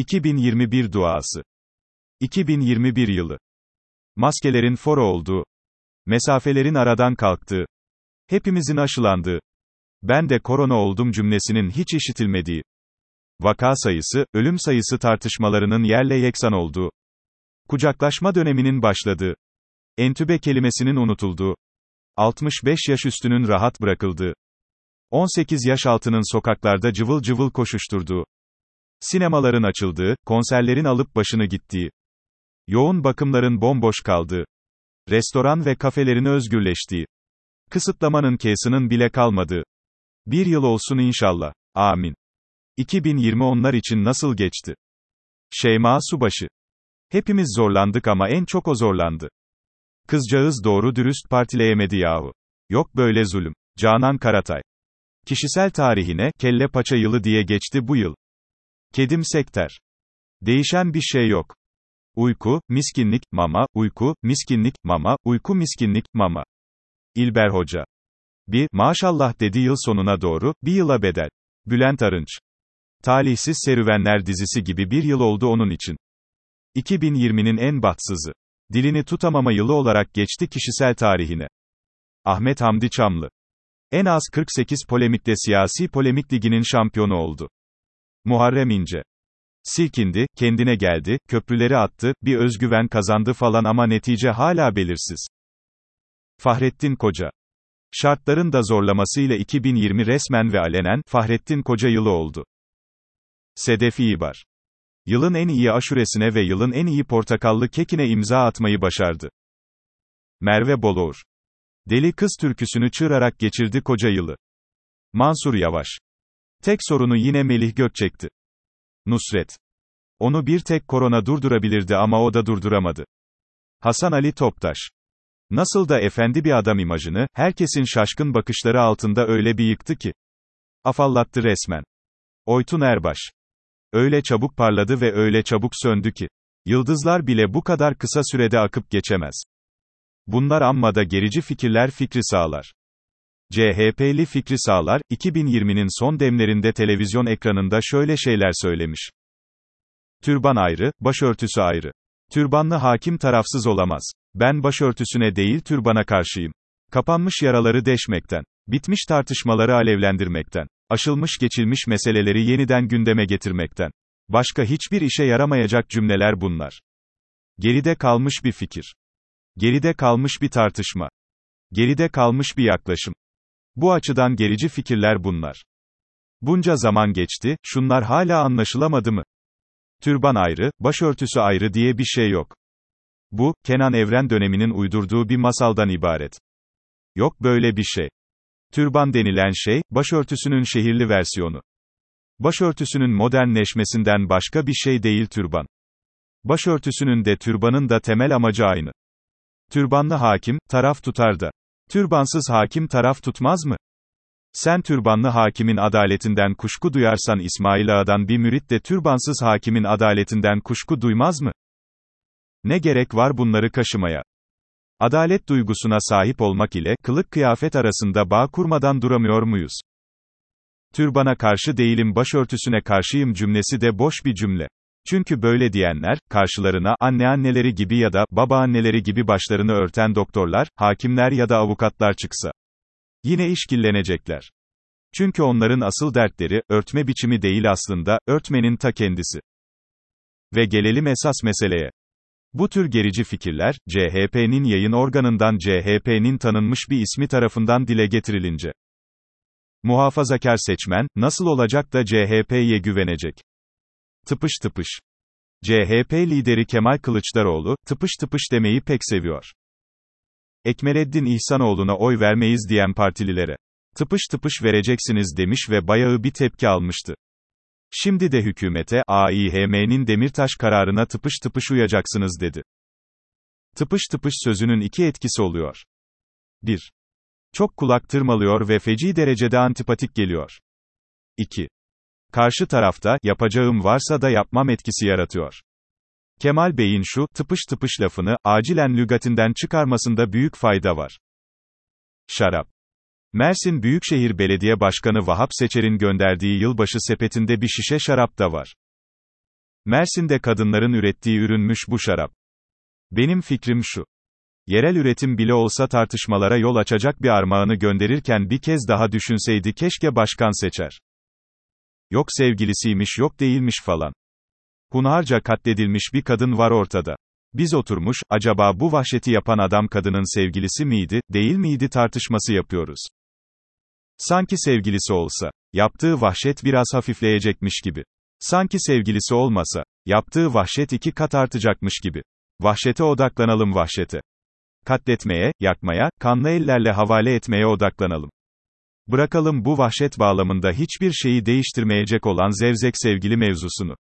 2021 duası. 2021 yılı. Maskelerin foro olduğu, mesafelerin aradan kalktığı, hepimizin aşılandığı, ben de korona oldum cümlesinin hiç işitilmediği, vaka sayısı, ölüm sayısı tartışmalarının yerle yeksan olduğu, kucaklaşma döneminin başladığı, entübe kelimesinin unutulduğu, 65 yaş üstünün rahat bırakıldığı, 18 yaş altının sokaklarda cıvıl cıvıl koşuşturduğu, sinemaların açıldığı, konserlerin alıp başını gittiği, yoğun bakımların bomboş kaldığı, restoran ve kafelerin özgürleştiği, kısıtlamanın kesinin bile kalmadığı, bir yıl olsun inşallah, amin. 2020 onlar için nasıl geçti? Şeyma Subaşı. Hepimiz zorlandık ama en çok o zorlandı. Kızcağız doğru dürüst partileyemedi yahu. Yok böyle zulüm. Canan Karatay. Kişisel tarihine, kelle paça yılı diye geçti bu yıl. Kedim Sekter. Değişen bir şey yok. Uyku, miskinlik, mama, uyku, miskinlik, mama, uyku miskinlik, mama. İlber Hoca. Bir, maşallah dedi yıl sonuna doğru, bir yıla bedel. Bülent Arınç. Talihsiz Serüvenler dizisi gibi bir yıl oldu onun için. 2020'nin en bahtsızı. Dilini tutamama yılı olarak geçti kişisel tarihine. Ahmet Hamdi Çamlı. En az 48 polemikte siyasi polemik liginin şampiyonu oldu. Muharrem İnce. Silkindi, kendine geldi, köprüleri attı, bir özgüven kazandı falan ama netice hala belirsiz. Fahrettin Koca. Şartların da zorlamasıyla 2020 resmen ve alenen, Fahrettin Koca yılı oldu. Sedef İbar. Yılın en iyi aşuresine ve yılın en iyi portakallı kekine imza atmayı başardı. Merve Boluğur. Deli kız türküsünü çığırarak geçirdi koca yılı. Mansur Yavaş. Tek sorunu yine Melih Gökçek'ti. Nusret. Onu bir tek korona durdurabilirdi ama o da durduramadı. Hasan Ali Toptaş. Nasıl da efendi bir adam imajını, herkesin şaşkın bakışları altında öyle bir yıktı ki. Afallattı resmen. Oytun Erbaş. Öyle çabuk parladı ve öyle çabuk söndü ki. Yıldızlar bile bu kadar kısa sürede akıp geçemez. Bunlar amma da gerici fikirler Fikri Sağlar. CHP'li Fikri Sağlar, 2020'nin son demlerinde televizyon ekranında şöyle şeyler söylemiş. Türban ayrı, başörtüsü ayrı. Türbanlı hakim tarafsız olamaz. Ben başörtüsüne değil türbana karşıyım. Kapanmış yaraları deşmekten, bitmiş tartışmaları alevlendirmekten, aşılmış geçilmiş meseleleri yeniden gündeme getirmekten. Başka hiçbir işe yaramayacak cümleler bunlar. Geride kalmış bir fikir. Geride kalmış bir tartışma. Geride kalmış bir yaklaşım. Bu açıdan gerici fikirler bunlar. Bunca zaman geçti, şunlar hala anlaşılamadı mı? Türban ayrı, başörtüsü ayrı diye bir şey yok. Bu, Kenan Evren döneminin uydurduğu bir masaldan ibaret. Yok böyle bir şey. Türban denilen şey, başörtüsünün şehirli versiyonu. Başörtüsünün modernleşmesinden başka bir şey değil türban. Başörtüsünün de türbanın da temel amacı aynı. Türbanlı hakim, taraf tutar da. Türbansız hakim taraf tutmaz mı? Sen türbanlı hakimin adaletinden kuşku duyarsan İsmail Ağa'dan bir mürit de türbansız hakimin adaletinden kuşku duymaz mı? Ne gerek var bunları kaşımaya? Adalet duygusuna sahip olmak ile kılık kıyafet arasında bağ kurmadan duramıyor muyuz? Türbana karşı değilim başörtüsüne karşıyım cümlesi de boş bir cümle. Çünkü böyle diyenler, karşılarına, anneanneleri gibi ya da, babaanneleri gibi başlarını örten doktorlar, hakimler ya da avukatlar çıksa. Yine işkillenecekler. Çünkü onların asıl dertleri, örtme biçimi değil aslında, örtmenin ta kendisi. Ve gelelim esas meseleye. Bu tür gerici fikirler, CHP'nin yayın organından CHP'nin tanınmış bir ismi tarafından dile getirilince. Muhafazakar seçmen, nasıl olacak da CHP'ye güvenecek? Tıpış tıpış. CHP lideri Kemal Kılıçdaroğlu, tıpış tıpış demeyi pek seviyor. Ekmereddin İhsanoğlu'na oy vermeyiz diyen partililere. Tıpış tıpış vereceksiniz demiş ve bayağı bir tepki almıştı. Şimdi de hükümete, AİHM'nin Demirtaş kararına tıpış tıpış uyacaksınız dedi. Tıpış tıpış sözünün iki etkisi oluyor. 1. Çok kulak tırmalıyor ve feci derecede antipatik geliyor. 2. Karşı tarafta, yapacağım varsa da yapmam etkisi yaratıyor. Kemal Bey'in şu, tıpış tıpış lafını, acilen lügatinden çıkarmasında büyük fayda var. Şarap. Mersin Büyükşehir Belediye Başkanı Vahap Seçer'in gönderdiği yılbaşı sepetinde bir şişe şarap da var. Mersin'de kadınların ürettiği ürünmüş bu şarap. Benim fikrim şu. Yerel üretim bile olsa tartışmalara yol açacak bir armağanı gönderirken bir kez daha düşünseydi keşke başkan seçer. Yok sevgilisiymiş yok değilmiş falan. Hunharca katledilmiş bir kadın var ortada. Biz oturmuş, acaba bu vahşeti yapan adam kadının sevgilisi miydi, değil miydi tartışması yapıyoruz. Sanki sevgilisi olsa, yaptığı vahşet biraz hafifleyecekmiş gibi. Sanki sevgilisi olmasa, yaptığı vahşet iki kat artacakmış gibi. Vahşete odaklanalım vahşete. Katletmeye, yakmaya, kanlı ellerle havale etmeye odaklanalım. Bırakalım bu vahşet bağlamında hiçbir şeyi değiştirmeyecek olan zevzek sevgili mevzusunu.